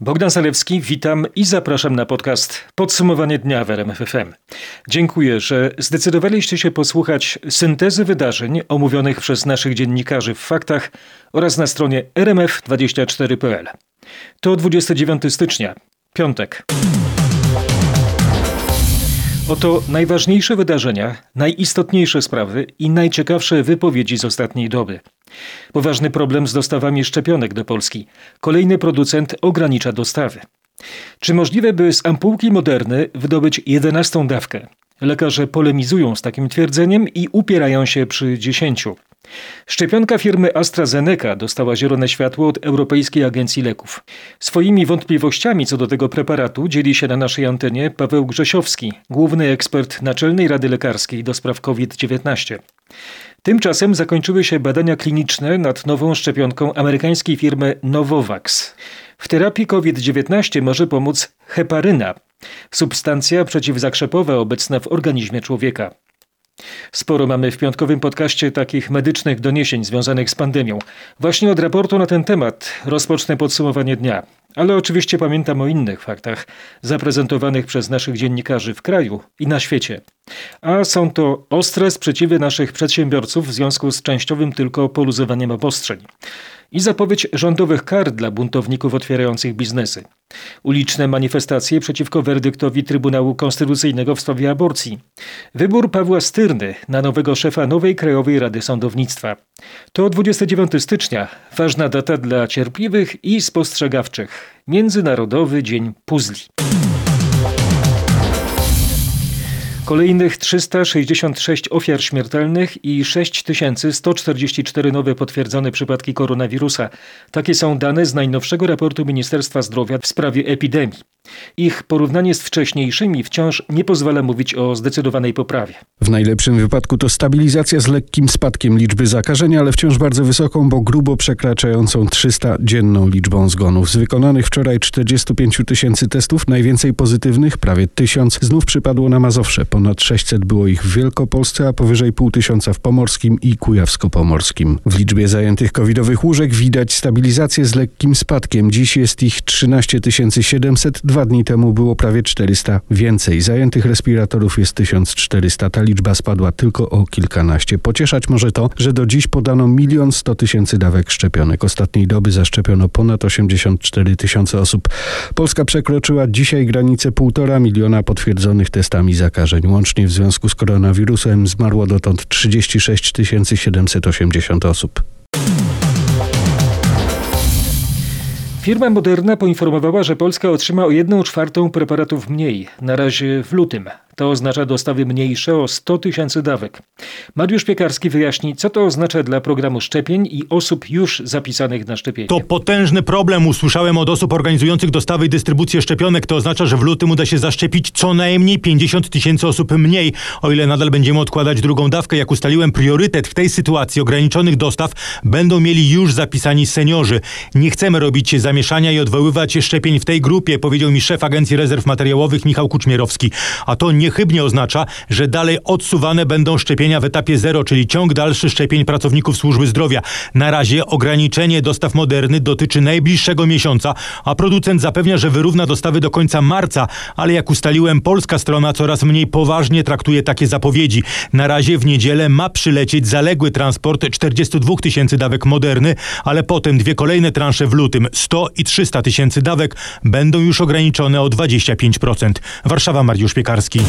Bogdan Zalewski, witam i zapraszam na podcast Podsumowanie dnia w RMFFM. Dziękuję, że zdecydowaliście się posłuchać syntezy wydarzeń omówionych przez naszych dziennikarzy w faktach oraz na stronie rmf24.pl. To 29 stycznia, piątek. Oto najważniejsze wydarzenia, najistotniejsze sprawy i najciekawsze wypowiedzi z ostatniej doby. Poważny problem z dostawami szczepionek do Polski. Kolejny producent ogranicza dostawy. Czy możliwe, by z ampułki Moderny wydobyć jedenastą dawkę? Lekarze polemizują z takim twierdzeniem i upierają się przy dziesięciu. Szczepionka firmy AstraZeneca dostała zielone światło od Europejskiej Agencji Leków. Swoimi wątpliwościami co do tego preparatu dzieli się na naszej antenie Paweł Grzesiowski, główny ekspert Naczelnej Rady Lekarskiej do spraw COVID-19. Tymczasem zakończyły się badania kliniczne nad nową szczepionką amerykańskiej firmy Novovax. W terapii COVID-19 może pomóc heparyna, substancja przeciwzakrzepowa obecna w organizmie człowieka. Sporo mamy w piątkowym podcaście takich medycznych doniesień związanych z pandemią. Właśnie od raportu na ten temat rozpocznę podsumowanie dnia. Ale oczywiście pamiętam o innych faktach zaprezentowanych przez naszych dziennikarzy w kraju i na świecie. A są to ostre sprzeciwy naszych przedsiębiorców w związku z częściowym tylko poluzowaniem obostrzeń i zapowiedź rządowych kar dla buntowników otwierających biznesy. Uliczne manifestacje przeciwko werdyktowi Trybunału Konstytucyjnego w sprawie aborcji. Wybór Pawła Styrny na nowego szefa nowej Krajowej Rady Sądownictwa. To 29 stycznia, ważna data dla cierpliwych i spostrzegawczych. Międzynarodowy Dzień Puzli. Kolejnych 366 ofiar śmiertelnych i 6144 nowe potwierdzone przypadki koronawirusa. Takie są dane z najnowszego raportu Ministerstwa Zdrowia w sprawie epidemii. Ich porównanie z wcześniejszymi wciąż nie pozwala mówić o zdecydowanej poprawie. W najlepszym wypadku to stabilizacja z lekkim spadkiem liczby zakażeń, ale wciąż bardzo wysoką, bo grubo przekraczającą 300 dzienną liczbą zgonów. Z wykonanych wczoraj 45 tysięcy testów, najwięcej pozytywnych, prawie tysiąc, znów przypadło na Mazowsze. Ponad 600 było ich w Wielkopolsce, a powyżej pół tysiąca w Pomorskim i Kujawsko-Pomorskim. W liczbie zajętych covidowych łóżek widać stabilizację z lekkim spadkiem. Dziś jest ich 13 700, dwa dni temu było prawie 400 więcej. Zajętych respiratorów jest 1400. Ta liczba spadła tylko o kilkanaście. Pocieszać może to, że do dziś podano milion sto tysięcy dawek szczepionek. Ostatniej doby zaszczepiono ponad 84 tysiące osób. Polska przekroczyła dzisiaj granicę półtora miliona potwierdzonych testami zakażeń. Łącznie w związku z koronawirusem zmarło dotąd 36 780 osób. Firma Moderna poinformowała, że Polska otrzyma o 1 czwartą preparatów mniej, na razie w lutym. To oznacza dostawy mniejsze o 100 tysięcy dawek. Mariusz Piekarski wyjaśni, co to oznacza dla programu szczepień i osób już zapisanych na szczepienie. To potężny problem. Usłyszałem od osób organizujących dostawy i dystrybucję szczepionek. To oznacza, że w lutym uda się zaszczepić co najmniej 50 tysięcy osób mniej. O ile nadal będziemy odkładać drugą dawkę, jak ustaliłem, priorytet w tej sytuacji ograniczonych dostaw będą mieli już zapisani seniorzy. Nie chcemy robić zamieszania i odwoływać szczepień w tej grupie, powiedział mi szef Agencji Rezerw Materiałowych Michał Kuczmierowski. A to nie niechybnie oznacza, że dalej odsuwane będą szczepienia w etapie zero, czyli ciąg dalszy szczepień pracowników służby zdrowia. Na razie ograniczenie dostaw Moderny dotyczy najbliższego miesiąca, a producent zapewnia, że wyrówna dostawy do końca marca, ale jak ustaliłem, polska strona coraz mniej poważnie traktuje takie zapowiedzi. Na razie w niedzielę ma przylecieć zaległy transport 42 tysięcy dawek Moderny, ale potem dwie kolejne transze w lutym 100 i 300 tysięcy dawek będą już ograniczone o 25%. Warszawa Mariusz Piekarski.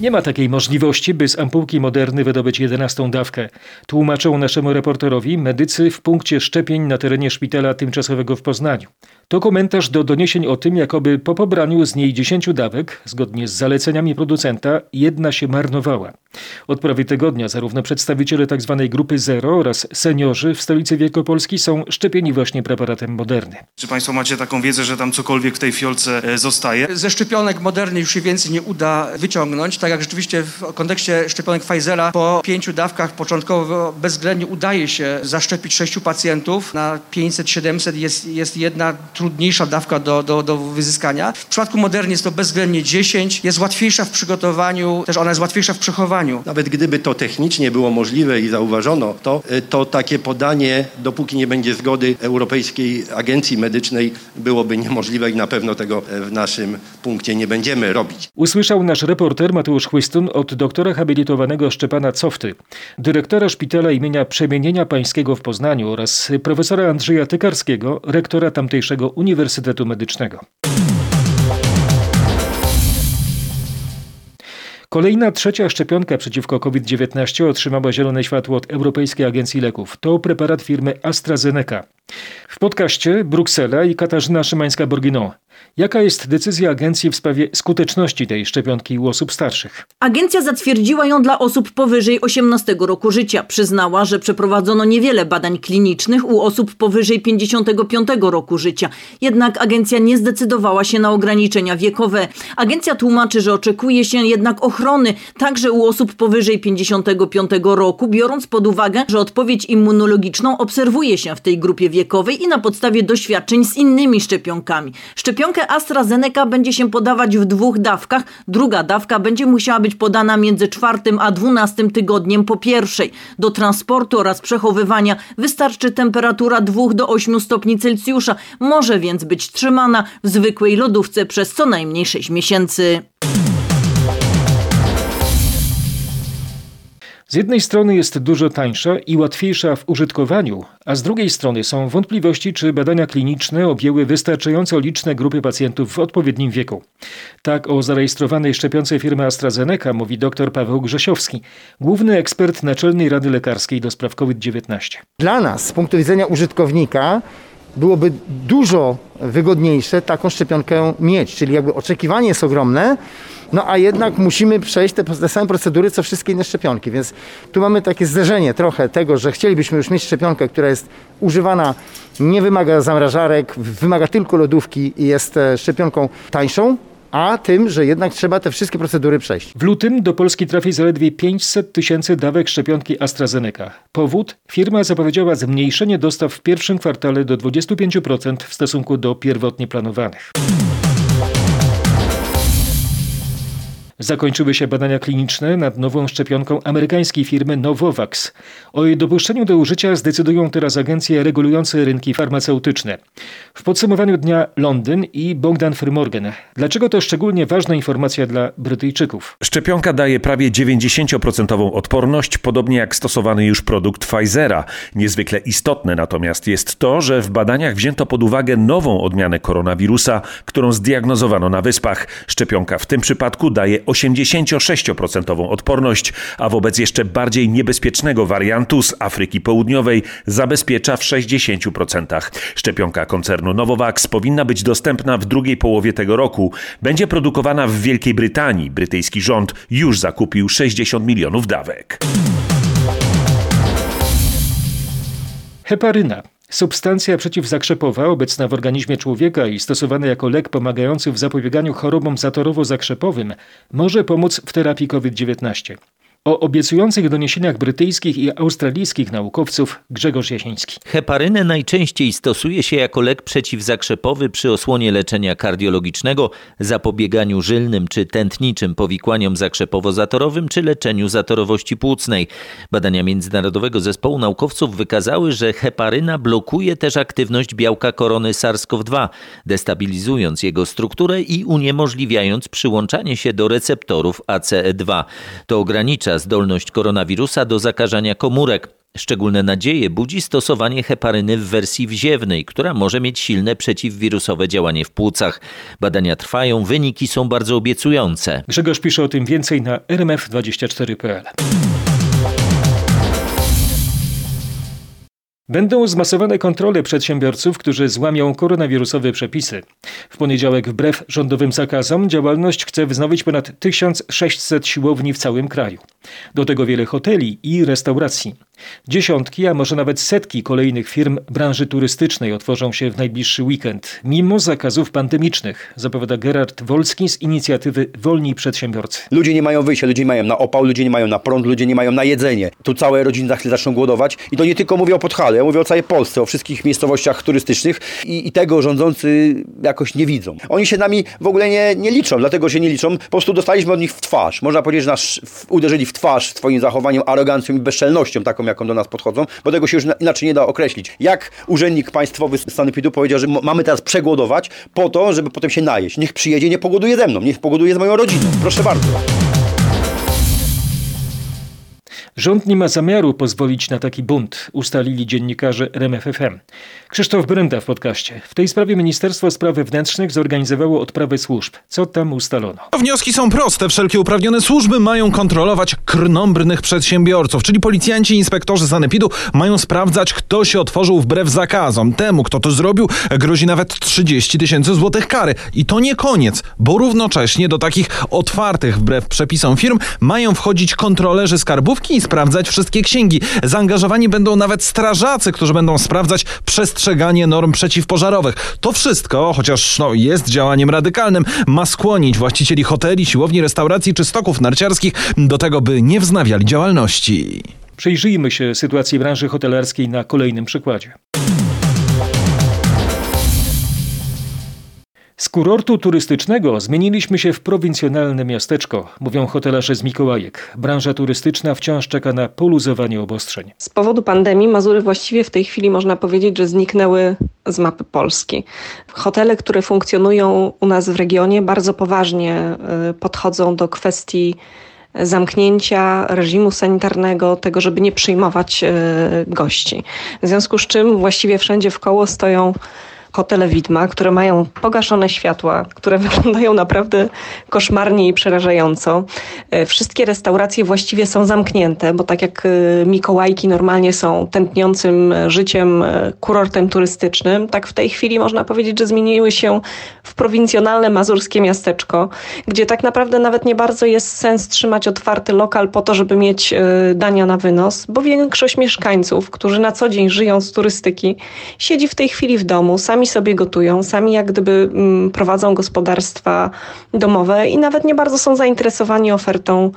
Nie ma takiej możliwości, by z ampułki Moderny wydobyć jedenastą dawkę. Tłumaczą naszemu reporterowi medycy w punkcie szczepień na terenie szpitala tymczasowego w Poznaniu. To komentarz do doniesień o tym, jakoby po pobraniu z niej 10 dawek, zgodnie z zaleceniami producenta, jedna się marnowała. Od prawie tygodnia zarówno przedstawiciele tzw. Tak grupy zero oraz seniorzy w stolicy Wielkopolski są szczepieni właśnie preparatem Moderny. Czy Państwo macie taką wiedzę, że tam cokolwiek w tej fiolce e, zostaje? Ze szczepionek Moderny już się więcej nie uda wyciągnąć, tak tak jak rzeczywiście w kontekście szczepionek Pfizera po pięciu dawkach początkowo bezwzględnie udaje się zaszczepić sześciu pacjentów. Na 500-700 jest, jest jedna trudniejsza dawka do, do, do wyzyskania. W przypadku Moderny jest to bezwzględnie 10. Jest łatwiejsza w przygotowaniu, też ona jest łatwiejsza w przechowaniu. Nawet gdyby to technicznie było możliwe i zauważono to, y, to takie podanie, dopóki nie będzie zgody Europejskiej Agencji Medycznej, byłoby niemożliwe i na pewno tego e, w naszym punkcie nie będziemy robić. Usłyszał nasz reporter Mateusz Chłystun od doktora habilitowanego Szczepana Cofty, dyrektora szpitala imienia Przemienienia Pańskiego w Poznaniu oraz profesora Andrzeja Tykarskiego, rektora tamtejszego Uniwersytetu Medycznego. Kolejna trzecia szczepionka przeciwko COVID-19 otrzymała zielone światło od Europejskiej Agencji Leków. To preparat firmy AstraZeneca. W podcaście Bruksela i Katarzyna Szymańska-Borginon. Jaka jest decyzja agencji w sprawie skuteczności tej szczepionki u osób starszych? Agencja zatwierdziła ją dla osób powyżej 18 roku życia. Przyznała, że przeprowadzono niewiele badań klinicznych u osób powyżej 55 roku życia. Jednak agencja nie zdecydowała się na ograniczenia wiekowe. Agencja tłumaczy, że oczekuje się jednak ochrony także u osób powyżej 55 roku, biorąc pod uwagę, że odpowiedź immunologiczną obserwuje się w tej grupie wiekowej i na podstawie doświadczeń z innymi szczepionkami. Szczepionkę AstraZeneca będzie się podawać w dwóch dawkach. Druga dawka będzie musiała być podana między czwartym a dwunastym tygodniem po pierwszej. Do transportu oraz przechowywania wystarczy temperatura 2 do 8 stopni Celsjusza. Może więc być trzymana w zwykłej lodówce przez co najmniej 6 miesięcy. Z jednej strony jest dużo tańsza i łatwiejsza w użytkowaniu, a z drugiej strony są wątpliwości, czy badania kliniczne objęły wystarczająco liczne grupy pacjentów w odpowiednim wieku. Tak o zarejestrowanej szczepionce firmy AstraZeneca mówi dr Paweł Grzesiowski, główny ekspert Naczelnej Rady Lekarskiej do spraw COVID-19. Dla nas, z punktu widzenia użytkownika, byłoby dużo wygodniejsze taką szczepionkę mieć, czyli jakby oczekiwanie jest ogromne, no a jednak musimy przejść te, te same procedury, co wszystkie inne szczepionki, więc tu mamy takie zderzenie trochę tego, że chcielibyśmy już mieć szczepionkę, która jest używana, nie wymaga zamrażarek, wymaga tylko lodówki i jest e, szczepionką tańszą, a tym, że jednak trzeba te wszystkie procedury przejść. W lutym do Polski trafi zaledwie 500 tysięcy dawek szczepionki AstraZeneca. Powód? Firma zapowiedziała zmniejszenie dostaw w pierwszym kwartale do 25% w stosunku do pierwotnie planowanych. Zakończyły się badania kliniczne nad nową szczepionką amerykańskiej firmy Novovax. O jej dopuszczeniu do użycia zdecydują teraz agencje regulujące rynki farmaceutyczne. W podsumowaniu dnia Londyn i Bogdan Frymorgan. Dlaczego to szczególnie ważna informacja dla Brytyjczyków? Szczepionka daje prawie 90% odporność, podobnie jak stosowany już produkt Pfizera. Niezwykle istotne natomiast jest to, że w badaniach wzięto pod uwagę nową odmianę koronawirusa, którą zdiagnozowano na wyspach. Szczepionka w tym przypadku daje 86% odporność, a wobec jeszcze bardziej niebezpiecznego wariantu z Afryki Południowej zabezpiecza w 60%. Szczepionka koncernu Novavax powinna być dostępna w drugiej połowie tego roku. Będzie produkowana w Wielkiej Brytanii. Brytyjski rząd już zakupił 60 milionów dawek. Heparyna. Substancja przeciwzakrzepowa obecna w organizmie człowieka i stosowana jako lek pomagający w zapobieganiu chorobom zatorowo-zakrzepowym może pomóc w terapii COVID-19. O obiecujących doniesieniach brytyjskich i australijskich naukowców Grzegorz Jasiński. Heparynę najczęściej stosuje się jako lek przeciwzakrzepowy przy osłonie leczenia kardiologicznego, zapobieganiu żylnym czy tętniczym powikłaniom zakrzepowo-zatorowym czy leczeniu zatorowości płucnej. Badania Międzynarodowego Zespołu Naukowców wykazały, że heparyna blokuje też aktywność białka korony SARS-CoV-2, destabilizując jego strukturę i uniemożliwiając przyłączanie się do receptorów ACE2. To ogranicza zdolność koronawirusa do zakażania komórek. Szczególne nadzieje budzi stosowanie heparyny w wersji wziewnej, która może mieć silne przeciwwirusowe działanie w płucach. Badania trwają, wyniki są bardzo obiecujące. Grzegorz pisze o tym więcej na rmf24.pl. Będą zmasowane kontrole przedsiębiorców, którzy złamią koronawirusowe przepisy. W poniedziałek, wbrew rządowym zakazom, działalność chce wznowić ponad 1600 siłowni w całym kraju. Do tego wiele hoteli i restauracji. Dziesiątki, a może nawet setki kolejnych firm branży turystycznej otworzą się w najbliższy weekend, mimo zakazów pandemicznych, zapowiada Gerard Wolski z inicjatywy Wolni Przedsiębiorcy. Ludzie nie mają wyjścia, ludzie nie mają na opał, ludzie nie mają na prąd, ludzie nie mają na jedzenie. Tu całe rodziny za chwilę zaczną głodować i to nie tylko mówię o Podhalu, ja mówię o całej Polsce, o wszystkich miejscowościach turystycznych i, i tego rządzący jakoś nie widzą. Oni się nami w ogóle nie, nie liczą, dlatego się nie liczą, po prostu dostaliśmy od nich w twarz. Można powiedzieć, że nas uderzyli w twarz swoim zachowaniem, arogancją i bezczelnością taką, jaką do nas podchodzą, bo tego się już inaczej nie da określić. Jak urzędnik państwowy z sanepidu powiedział, że mamy teraz przegłodować po to, żeby potem się najeść. Niech przyjedzie, nie pogoduje ze mną, niech pogoduje z moją rodziną. Proszę bardzo. Rząd nie ma zamiaru pozwolić na taki bunt, ustalili dziennikarze RMFFM. Krzysztof Brenda w podcaście. W tej sprawie Ministerstwo Spraw Wewnętrznych zorganizowało odprawę służb. Co tam ustalono? Wnioski są proste. Wszelkie uprawnione służby mają kontrolować krnąbrnych przedsiębiorców, czyli policjanci i inspektorzy sanepidu mają sprawdzać, kto się otworzył wbrew zakazom. Temu, kto to zrobił, grozi nawet 30 tysięcy złotych kary. I to nie koniec, bo równocześnie do takich otwartych wbrew przepisom firm mają wchodzić kontrolerzy skarbówki sprawdzać wszystkie księgi. Zaangażowani będą nawet strażacy, którzy będą sprawdzać przestrzeganie norm przeciwpożarowych. To wszystko, chociaż no, jest działaniem radykalnym, ma skłonić właścicieli hoteli, siłowni, restauracji czy stoków narciarskich do tego, by nie wznawiali działalności. Przyjrzyjmy się sytuacji branży hotelarskiej na kolejnym przykładzie. Z kurortu turystycznego zmieniliśmy się w prowincjonalne miasteczko, mówią hotelarze z Mikołajek. Branża turystyczna wciąż czeka na poluzowanie obostrzeń. Z powodu pandemii Mazury właściwie w tej chwili można powiedzieć, że zniknęły z mapy Polski. Hotele, które funkcjonują u nas w regionie, bardzo poważnie podchodzą do kwestii zamknięcia reżimu sanitarnego, tego, żeby nie przyjmować gości. W związku z czym właściwie wszędzie w koło stoją hotele Widma, które mają pogaszone światła, które wyglądają naprawdę koszmarnie i przerażająco. Wszystkie restauracje właściwie są zamknięte, bo tak jak Mikołajki normalnie są tętniącym życiem kurortem turystycznym, tak w tej chwili można powiedzieć, że zmieniły się w prowincjonalne mazurskie miasteczko, gdzie tak naprawdę nawet nie bardzo jest sens trzymać otwarty lokal po to, żeby mieć dania na wynos, bo większość mieszkańców, którzy na co dzień żyją z turystyki, siedzi w tej chwili w domu, sami sobie gotują, sami jak gdyby prowadzą gospodarstwa domowe i nawet nie bardzo są zainteresowani ofertą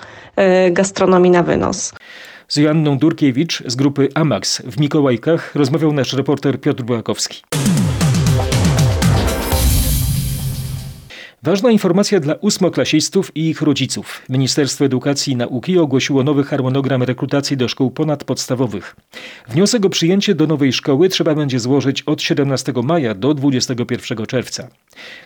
gastronomii na wynos. Z Joanną Durkiewicz z grupy Amax w Mikołajkach rozmawiał nasz reporter Piotr Błakowski. Ważna informacja dla ósmoklasistów i ich rodziców. Ministerstwo Edukacji i Nauki ogłosiło nowy harmonogram rekrutacji do szkół ponadpodstawowych. Wniosek o przyjęcie do nowej szkoły trzeba będzie złożyć od 17 maja do 21 czerwca.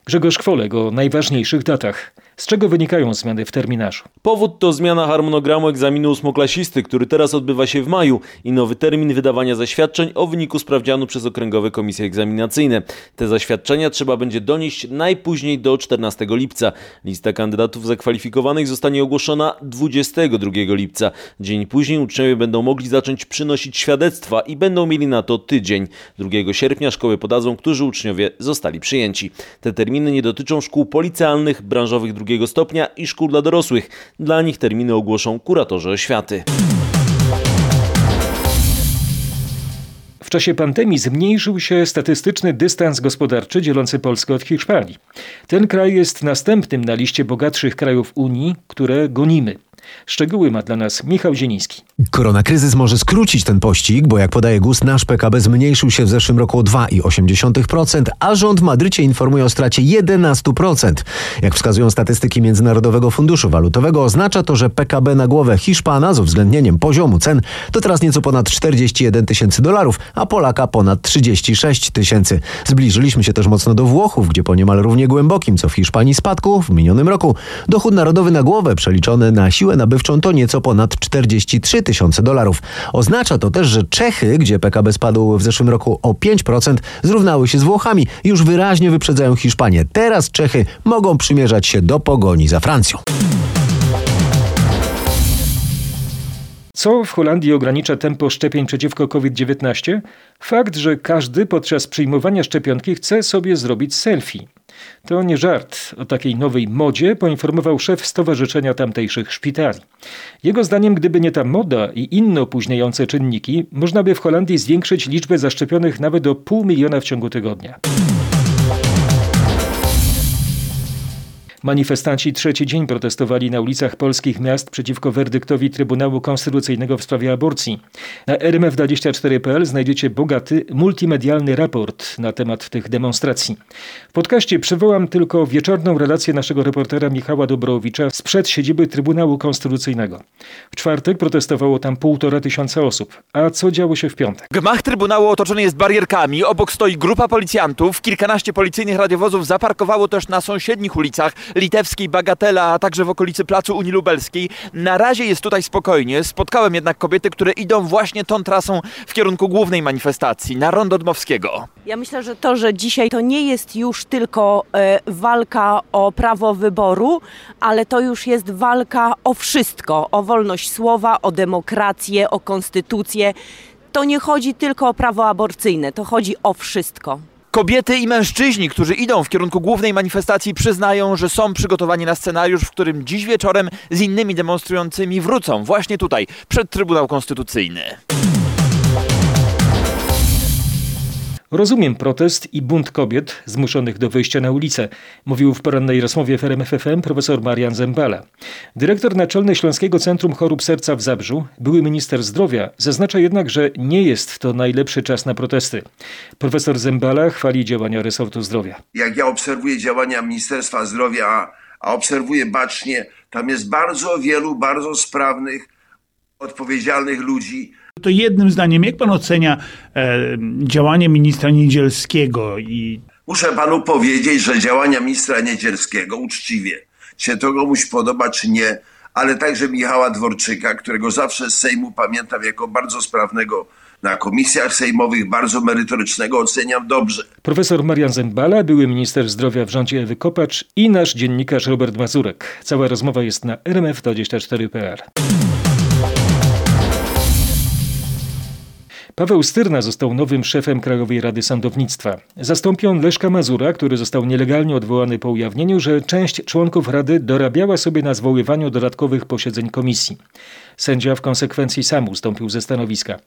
Grzegorz Kwolek o najważniejszych datach. Z czego wynikają zmiany w terminarzu? Powód to zmiana harmonogramu egzaminu ósmoklasisty, który teraz odbywa się w maju i nowy termin wydawania zaświadczeń o wyniku sprawdzianu przez okręgowe komisje egzaminacyjne. Te zaświadczenia trzeba będzie donieść najpóźniej do 14 lipca. Lista kandydatów zakwalifikowanych zostanie ogłoszona 22 lipca. Dzień później uczniowie będą mogli zacząć przynosić świadectwa i będą mieli na to tydzień. 2 sierpnia szkoły podadzą, którzy uczniowie zostali przyjęci. Te terminy nie dotyczą szkół policealnych, branżowych drugiego stopnia i szkół dla dorosłych. Dla nich terminy ogłoszą kuratorzy oświaty. W czasie pandemii zmniejszył się statystyczny dystans gospodarczy dzielący Polskę od Hiszpanii. Ten kraj jest następnym na liście bogatszych krajów Unii, które gonimy. Szczegóły ma dla nas Michał Zieniński. Koronakryzys może skrócić ten pościg, bo jak podaje GUS, nasz PKB zmniejszył się w zeszłym roku o 2,8%, a rząd w Madrycie informuje o stracie 11%. Jak wskazują statystyki Międzynarodowego Funduszu Walutowego, oznacza to, że PKB na głowę Hiszpana z uwzględnieniem poziomu cen to teraz nieco ponad 41 tysięcy dolarów, a Polaka ponad 36 tysięcy. Zbliżyliśmy się też mocno do Włochów, gdzie po niemal równie głębokim co w Hiszpanii spadku w minionym roku dochód narodowy na głowę przeliczony na siłę nabywczą to nieco ponad 43 tysiące dolarów. Oznacza to też, że Czechy, gdzie PKB spadł w zeszłym roku o 5%, zrównały się z Włochami już wyraźnie wyprzedzają Hiszpanię. Teraz Czechy mogą przymierzać się do pogoni za Francją. Co w Holandii ogranicza tempo szczepień przeciwko COVID-19? Fakt, że każdy podczas przyjmowania szczepionki chce sobie zrobić selfie. To nie żart. O takiej nowej modzie poinformował szef Stowarzyszenia Tamtejszych Szpitali. Jego zdaniem, gdyby nie ta moda i inne opóźniające czynniki, można by w Holandii zwiększyć liczbę zaszczepionych nawet do pół miliona w ciągu tygodnia. Manifestanci trzeci dzień protestowali na ulicach polskich miast przeciwko werdyktowi Trybunału Konstytucyjnego w sprawie aborcji. Na rmf24.pl znajdziecie bogaty, multimedialny raport na temat tych demonstracji. W podcaście przywołam tylko wieczorną relację naszego reportera Michała Dobrowicza sprzed siedziby Trybunału Konstytucyjnego. W czwartek protestowało tam półtora tysiąca osób. A co działo się w piątek? Gmach Trybunału otoczony jest barierkami, obok stoi grupa policjantów, kilkanaście policyjnych radiowozów zaparkowało też na sąsiednich ulicach Litewskiej, Bagatela, a także w okolicy Placu Unii Lubelskiej. Na razie jest tutaj spokojnie. Spotkałem jednak kobiety, które idą właśnie tą trasą w kierunku głównej manifestacji, na Rondo Dmowskiego. Ja myślę, że to, że dzisiaj to nie jest już tylko e, walka o prawo wyboru, ale to już jest walka o wszystko, o wolność słowa, o demokrację, o konstytucję. To nie chodzi tylko o prawo aborcyjne, to chodzi o wszystko. Kobiety i mężczyźni, którzy idą w kierunku głównej manifestacji, przyznają, że są przygotowani na scenariusz, w którym dziś wieczorem z innymi demonstrującymi wrócą właśnie tutaj, przed Trybunał Konstytucyjny. Rozumiem protest i bunt kobiet zmuszonych do wyjścia na ulicę, mówił w porannej rozmowie w RMFFM profesor Marian Zembala. Dyrektor naczelny Śląskiego Centrum Chorób Serca w Zabrzu, były minister zdrowia, zaznacza jednak, że nie jest to najlepszy czas na protesty. Profesor Zembala chwali działania resortu zdrowia. Jak ja obserwuję działania Ministerstwa Zdrowia, a obserwuję bacznie, tam jest bardzo wielu, bardzo sprawnych, odpowiedzialnych ludzi, to jednym zdaniem, jak pan ocenia e, działanie ministra Niedzielskiego i Muszę panu powiedzieć, że działania ministra Niedzielskiego uczciwie, się to komuś podoba czy nie, ale także Michała Dworczyka, którego zawsze z Sejmu pamiętam jako bardzo sprawnego na komisjach sejmowych, bardzo merytorycznego, oceniam dobrze. Profesor Marian Zembala, były minister zdrowia w rządzie Ewy Kopacz i nasz dziennikarz Robert Mazurek. Cała rozmowa jest na rmf24.pl. Paweł Styrna został nowym szefem Krajowej Rady Sądownictwa. Zastąpi on Leszka Mazura, który został nielegalnie odwołany po ujawnieniu, że część członków Rady dorabiała sobie na zwoływaniu dodatkowych posiedzeń komisji. Sędzia w konsekwencji sam ustąpił ze stanowiska.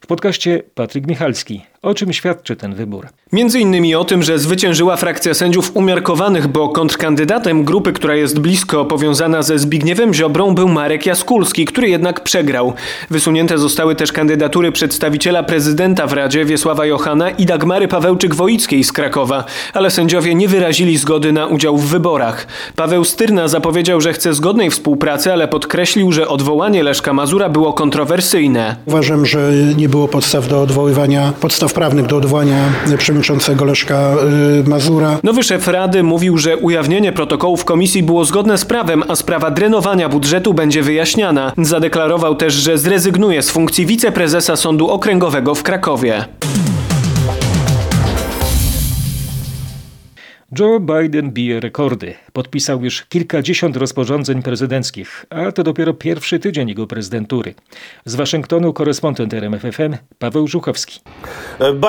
W podcaście Patryk Michalski. O czym świadczy ten wybór? Między innymi o tym, że zwyciężyła frakcja sędziów umiarkowanych, bo kontrkandydatem grupy, która jest blisko powiązana ze Zbigniewem Ziobrą był Marek Jaskulski, który jednak przegrał. Wysunięte zostały też kandydatury przedstawiciela prezydenta w Radzie Wiesława Johana i Dagmary Pawełczyk-Woickiej z Krakowa, ale sędziowie nie wyrazili zgody na udział w wyborach. Paweł Styrna zapowiedział, że chce zgodnej współpracy, ale podkreślił, że odwołanie Leszka Mazura było kontrowersyjne. Uważam, że nie było podstaw do odwoływania, podstaw prawnych do odwołania przewodniczącego Leszka y, Mazura. Nowy szef Rady mówił, że ujawnienie protokołów komisji było zgodne z prawem, a sprawa drenowania budżetu będzie wyjaśniana. Zadeklarował też, że zrezygnuje z funkcji wiceprezesa Sądu Okręgowego w Krakowie. Joe Biden bije rekordy. Podpisał już kilkadziesiąt rozporządzeń prezydenckich, a to dopiero pierwszy tydzień jego prezydentury. Z Waszyngtonu korespondent RMFFM Paweł Żuchowski.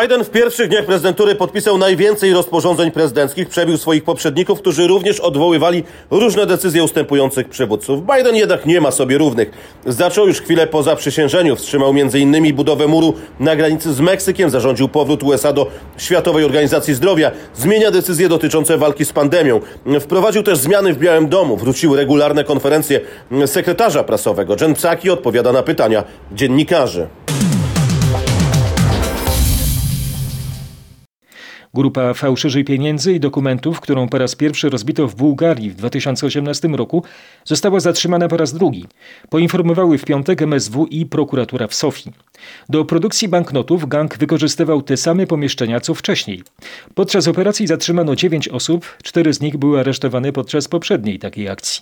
Biden w pierwszych dniach prezydentury podpisał najwięcej rozporządzeń prezydenckich, przebił swoich poprzedników, którzy również odwoływali różne decyzje ustępujących przywódców. Biden jednak nie ma sobie równych. Zaczął już chwilę po zaprzysiężeniu, wstrzymał m.in. budowę muru na granicy z Meksykiem, zarządził powrót USA do Światowej Organizacji Zdrowia, zmienia decyzje dotyczące walki z pandemią, wprowadził też zmiany w Białym Domu, wróciły regularne konferencje sekretarza prasowego. Jen Psaki odpowiada na pytania dziennikarzy. Grupa fałszywych pieniędzy i dokumentów, którą po raz pierwszy rozbito w Bułgarii w 2018 roku, została zatrzymana po raz drugi. Poinformowały w piątek MSW i prokuratura w Sofii. Do produkcji banknotów gang wykorzystywał te same pomieszczenia co wcześniej. Podczas operacji zatrzymano dziewięć osób, cztery z nich były aresztowane podczas poprzedniej takiej akcji.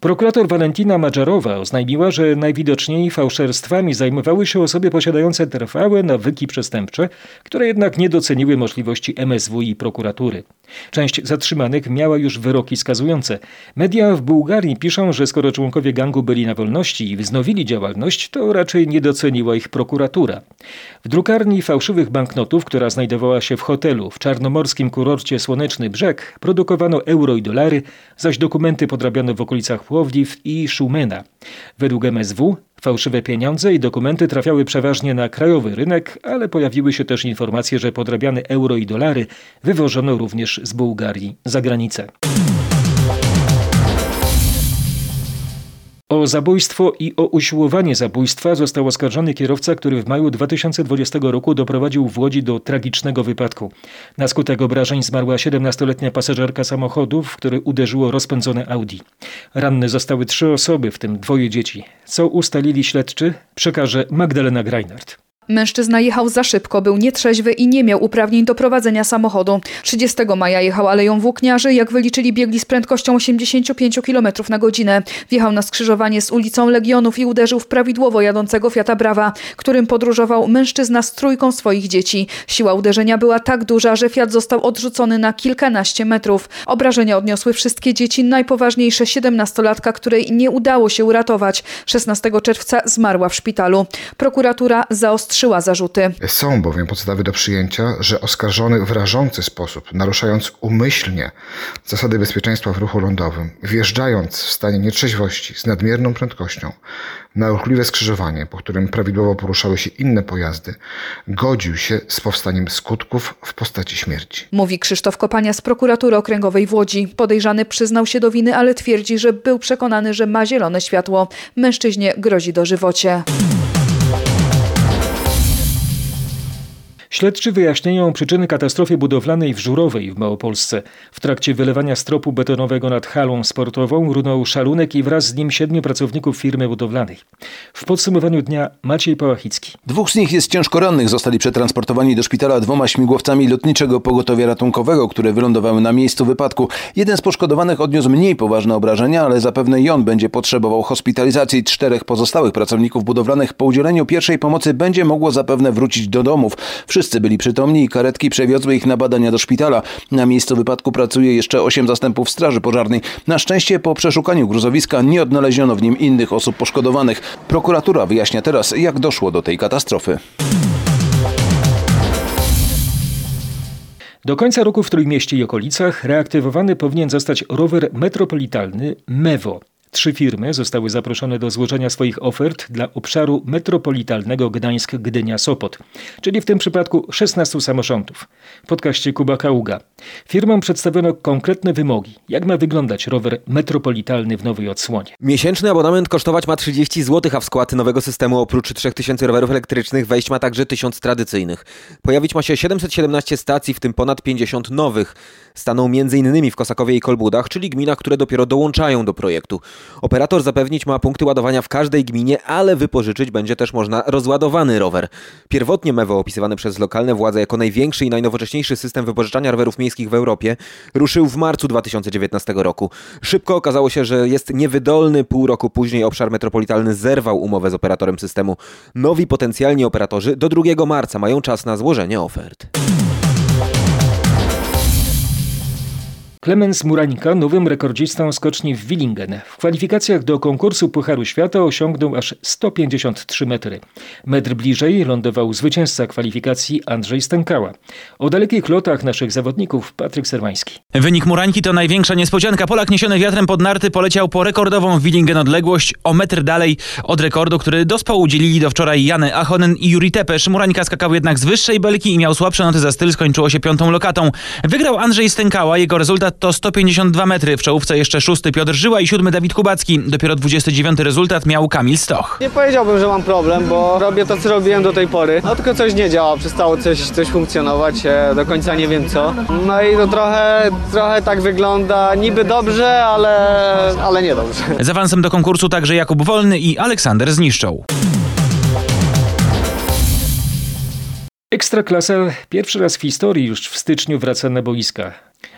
Prokurator Walentina Madżarowa oznajmiła, że najwidoczniej fałszerstwami zajmowały się osoby posiadające trwałe nawyki przestępcze, które jednak nie doceniły możliwości MSW i prokuratury. Część zatrzymanych miała już wyroki skazujące. Media w Bułgarii piszą, że skoro członkowie gangu byli na wolności i wznowili działalność, to raczej nie doceniła ich prokuratura. W drukarni fałszywych banknotów, która znajdowała się w hotelu w czarnomorskim kurorcie Słoneczny Brzeg, produkowano euro i dolary, zaś dokumenty podrabiano w okolicach Płowdiw i Szumena. Według MSW fałszywe pieniądze i dokumenty trafiały przeważnie na krajowy rynek, ale pojawiły się też informacje, że podrabiane euro i dolary wywożono również z Bułgarii za granicę. O zabójstwo i o usiłowanie zabójstwa został oskarżony kierowca, który w maju 2020 roku doprowadził w Łodzi do tragicznego wypadku. Na skutek obrażeń zmarła 17-letnia pasażerka samochodu, w który uderzyło rozpędzone Audi. Ranne zostały trzy osoby, w tym dwoje dzieci. Co ustalili śledczy, przekaże Magdalena Greinert. Mężczyzna jechał za szybko, był nietrzeźwy i nie miał uprawnień do prowadzenia samochodu. 30 maja jechał aleją włókniarzy, jak wyliczyli biegli z prędkością 85 km na godzinę. Wjechał na skrzyżowanie z ulicą Legionów i uderzył w prawidłowo jadącego Fiata Brava, którym podróżował mężczyzna z trójką swoich dzieci. Siła uderzenia była tak duża, że Fiat został odrzucony na kilkanaście metrów. Obrażenia odniosły wszystkie dzieci, najpoważniejsze 17-latka, której nie udało się uratować. 16 czerwca zmarła w szpitalu. Prokuratura zaostrzyła zaostrzyła zarzuty. Są bowiem podstawy do przyjęcia, że oskarżony w rażący sposób, naruszając umyślnie zasady bezpieczeństwa w ruchu lądowym, wjeżdżając w stanie nietrzeźwości z nadmierną prędkością na ruchliwe skrzyżowanie, po którym prawidłowo poruszały się inne pojazdy, godził się z powstaniem skutków w postaci śmierci. Mówi Krzysztof Kopania z prokuratury okręgowej w Łodzi. Podejrzany przyznał się do winy, ale twierdzi, że był przekonany, że ma zielone światło. Mężczyźnie grozi dożywocie. Śledczy wyjaśniają przyczyny katastrofy budowlanej w Żurowej w Małopolsce. W trakcie wylewania stropu betonowego nad halą sportową runął szalunek i wraz z nim siedmiu pracowników firmy budowlanej. W podsumowaniu dnia Maciej Pałachicki. Dwóch z nich jest ciężko rannych. Zostali przetransportowani do szpitala dwoma śmigłowcami lotniczego pogotowia ratunkowego, które wylądowały na miejscu wypadku. Jeden z poszkodowanych odniósł mniej poważne obrażenia, ale zapewne i on będzie potrzebował hospitalizacji. Czterech pozostałych pracowników budowlanych po udzieleniu pierwszej pomocy będzie mogło zapewne wrócić do domów. Wszyscy byli przytomni i karetki przewiozły ich na badania do szpitala. Na miejscu wypadku pracuje jeszcze osiem zastępów straży pożarnej. Na szczęście po przeszukaniu gruzowiska nie odnaleziono w nim innych osób poszkodowanych. Prokuratura wyjaśnia teraz, jak doszło do tej katastrofy. Do końca roku w Trójmieście i okolicach reaktywowany powinien zostać rower metropolitalny MEWO. Trzy firmy zostały zaproszone do złożenia swoich ofert dla obszaru metropolitalnego Gdańsk-Gdynia-Sopot, czyli w tym przypadku 16 samorządów. W podcaście Kuba Kaługa. Firmom przedstawiono konkretne wymogi, jak ma wyglądać rower metropolitalny w nowej odsłonie. Miesięczny abonament kosztować ma 30 zł, a w skład nowego systemu oprócz 3000 rowerów elektrycznych wejść ma także 1000 tradycyjnych. Pojawić ma się 717 stacji, w tym ponad 50 nowych. Staną m.in. w Kosakowie i Kolbudach, czyli gminach, które dopiero dołączają do projektu. Operator zapewnić ma punkty ładowania w każdej gminie, ale wypożyczyć będzie też można rozładowany rower. Pierwotnie MEWO, opisywany przez lokalne władze jako największy i najnowocześniejszy system wypożyczania rowerów miejskich w Europie, ruszył w marcu 2019 roku. Szybko okazało się, że jest niewydolny. Pół roku później obszar metropolitalny zerwał umowę z operatorem systemu. Nowi potencjalni operatorzy do 2 marca mają czas na złożenie ofert. Klemens Murańka nowym rekordzistą skoczni w Willingen. W kwalifikacjach do konkursu Pucharu Świata osiągnął aż 153 metry. Metr bliżej lądował zwycięzca kwalifikacji Andrzej Stękała. O dalekich lotach naszych zawodników Patryk Serwański. Wynik Murańki to największa niespodzianka. Polak niesiony wiatrem pod narty poleciał po rekordową w Willingen odległość o metr dalej od rekordu, który do spału udzielili do wczoraj Jany Achonen i Juri Tepesz. Murańka skakał jednak z wyższej belki i miał słabsze noty za styl. Skończyło się piątą lokatą. Wygrał Andrzej Stękała. Jego rezultat to 152 metry. W czołówce jeszcze szósty Piotr Żyła i siódmy Dawid Kubacki. Dopiero 29 rezultat miał Kamil Stoch. Nie powiedziałbym, że mam problem, bo robię to, co robiłem do tej pory. No tylko coś nie działa, przestało coś, coś funkcjonować, e, do końca nie wiem co. No i to trochę, trochę tak wygląda niby dobrze, ale, ale nie dobrze. Z awansem do konkursu także Jakub Wolny i Aleksander Zniszczą. Ekstraklasa pierwszy raz w historii już w styczniu wraca na boiska.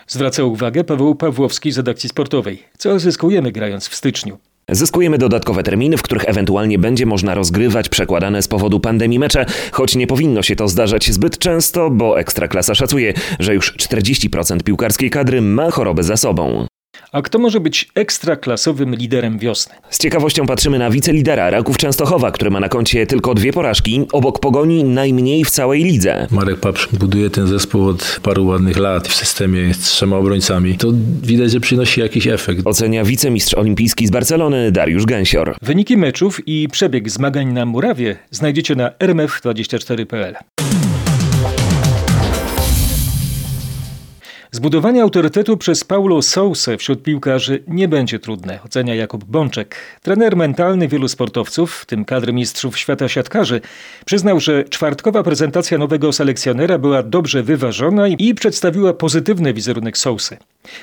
Zwraca uwagę Paweł Pawłowski z redakcji sportowej. Co zyskujemy grając w styczniu? Zyskujemy dodatkowe terminy, w których ewentualnie będzie można rozgrywać przekładane z powodu pandemii mecze, choć nie powinno się to zdarzać zbyt często, bo Ekstraklasa szacuje, że już 40% piłkarskiej kadry ma chorobę za sobą. A kto może być ekstraklasowym liderem wiosny? Z ciekawością patrzymy na wicelidera Raków Częstochowa, który ma na koncie tylko dwie porażki, obok Pogoni najmniej w całej lidze. Marek Paprz buduje ten zespół od paru ładnych lat w systemie z trzema obrońcami. To widać, że przynosi jakiś efekt. Ocenia wicemistrz olimpijski z Barcelony Dariusz Gęsior. Wyniki meczów i przebieg zmagań na murawie znajdziecie na rmf24.pl. Zbudowanie autorytetu przez Paulo Sousę wśród piłkarzy nie będzie trudne, ocenia Jakub Bączek. Trener mentalny wielu sportowców, w tym kadry mistrzów świata siatkarzy, przyznał, że czwartkowa prezentacja nowego selekcjonera była dobrze wyważona i przedstawiła pozytywny wizerunek Sousy.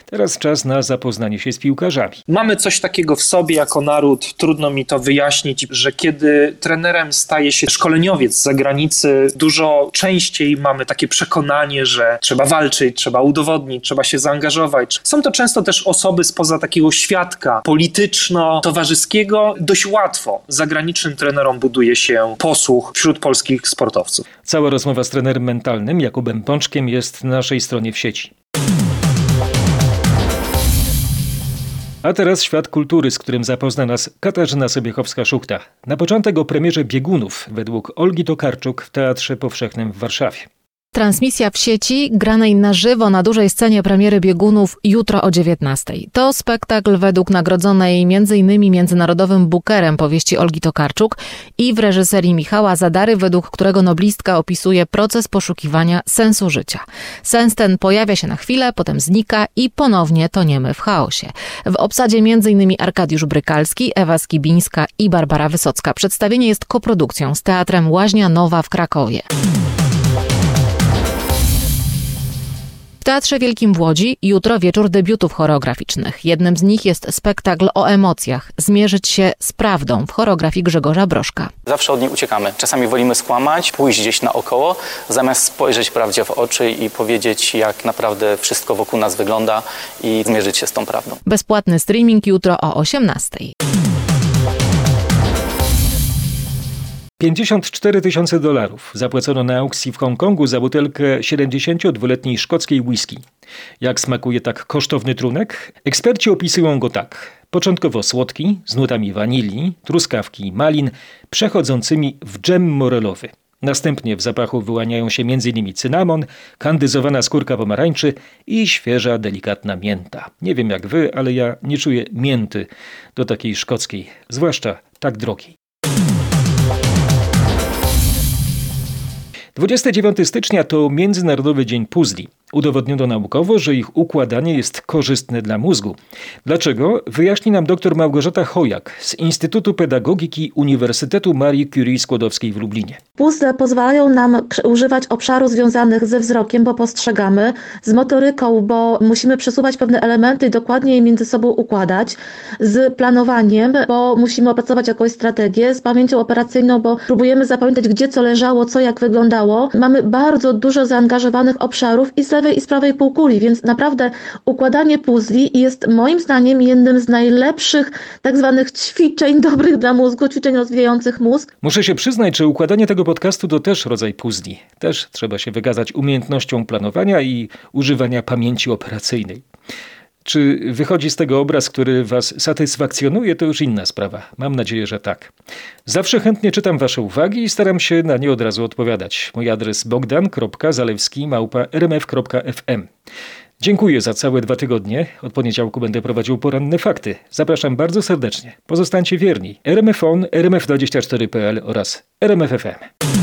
Teraz czas na zapoznanie się z piłkarzami. Mamy coś takiego w sobie jako naród, trudno mi to wyjaśnić, że kiedy trenerem staje się szkoleniowiec z zagranicy, dużo częściej mamy takie przekonanie, że trzeba walczyć, trzeba udowodnić, trzeba się zaangażować. Są to często też osoby spoza takiego świadka polityczno-towarzyskiego. Dość łatwo zagranicznym trenerom buduje się posłuch wśród polskich sportowców. Cała rozmowa z trenerem mentalnym Jakubem Pączkiem jest na naszej stronie w sieci. A teraz świat kultury, z którym zapozna nas Katarzyna Sobiechowska-Szuchta. Na początek o premierze biegunów według Olgi Tokarczuk w Teatrze Powszechnym w Warszawie. Transmisja w sieci, granej na żywo na dużej scenie premiery biegunów jutro o 19. To spektakl według nagrodzonej m.in. międzynarodowym bookerem powieści Olgi Tokarczuk i w reżyserii Michała Zadary, według którego noblistka opisuje proces poszukiwania sensu życia. Sens ten pojawia się na chwilę, potem znika i ponownie toniemy w chaosie. W obsadzie m.in. Arkadiusz Brykalski, Ewa Skibińska i Barbara Wysocka. Przedstawienie jest koprodukcją z Teatrem Łaźnia Nowa w Krakowie. Teatrze Wielkim w Łodzi jutro wieczór debiutów choreograficznych. Jednym z nich jest spektakl o emocjach. Zmierzyć się z prawdą w choreografii Grzegorza Broszka. Zawsze od niej uciekamy. Czasami wolimy skłamać, pójść gdzieś naokoło, zamiast spojrzeć prawdzie w oczy i powiedzieć, jak naprawdę wszystko wokół nas wygląda i zmierzyć się z tą prawdą. Bezpłatny streaming jutro o 18. 54 tysiące dolarów zapłacono na aukcji w Hongkongu za butelkę 72-letniej szkockiej whisky. Jak smakuje tak kosztowny trunek? Eksperci opisują go tak. Początkowo słodki, z nutami wanilii, truskawki, malin, przechodzącymi w dżem morelowy. Następnie w zapachu wyłaniają się m.in. cynamon, kandyzowana skórka pomarańczy i świeża, delikatna mięta. Nie wiem jak wy, ale ja nie czuję mięty do takiej szkockiej, zwłaszcza tak drogiej. 29 stycznia to Międzynarodowy Dzień Puzli. Udowodniono naukowo, że ich układanie jest korzystne dla mózgu. Dlaczego? Wyjaśni nam dr Małgorzata Chojak z Instytutu Pedagogiki Uniwersytetu Marii Curie Skłodowskiej w Lublinie. Puzzle pozwalają nam używać obszarów związanych ze wzrokiem, bo postrzegamy, z motoryką, bo musimy przesuwać pewne elementy i dokładnie je między sobą układać, z planowaniem, bo musimy opracować jakąś strategię, z pamięcią operacyjną, bo próbujemy zapamiętać, gdzie co leżało, co jak wyglądało. Mamy bardzo dużo zaangażowanych obszarów i z lewej i z prawej półkuli, więc naprawdę układanie puzli jest moim zdaniem jednym z najlepszych tak zwanych ćwiczeń dobrych dla mózgu, ćwiczeń rozwijających mózg. Muszę się przyznać, że układanie tego podcastu to też rodzaj puzli. Też trzeba się wykazać umiejętnością planowania i używania pamięci operacyjnej. Czy wychodzi z tego obraz, który Was satysfakcjonuje, to już inna sprawa. Mam nadzieję, że tak. Zawsze chętnie czytam Wasze uwagi i staram się na nie od razu odpowiadać. Mój adres bogdan.zalewski.rmf.fm Dziękuję za całe dwa tygodnie. Od poniedziałku będę prowadził poranne fakty. Zapraszam bardzo serdecznie. Pozostańcie wierni. RMF On, RMF24.pl oraz RMF FM.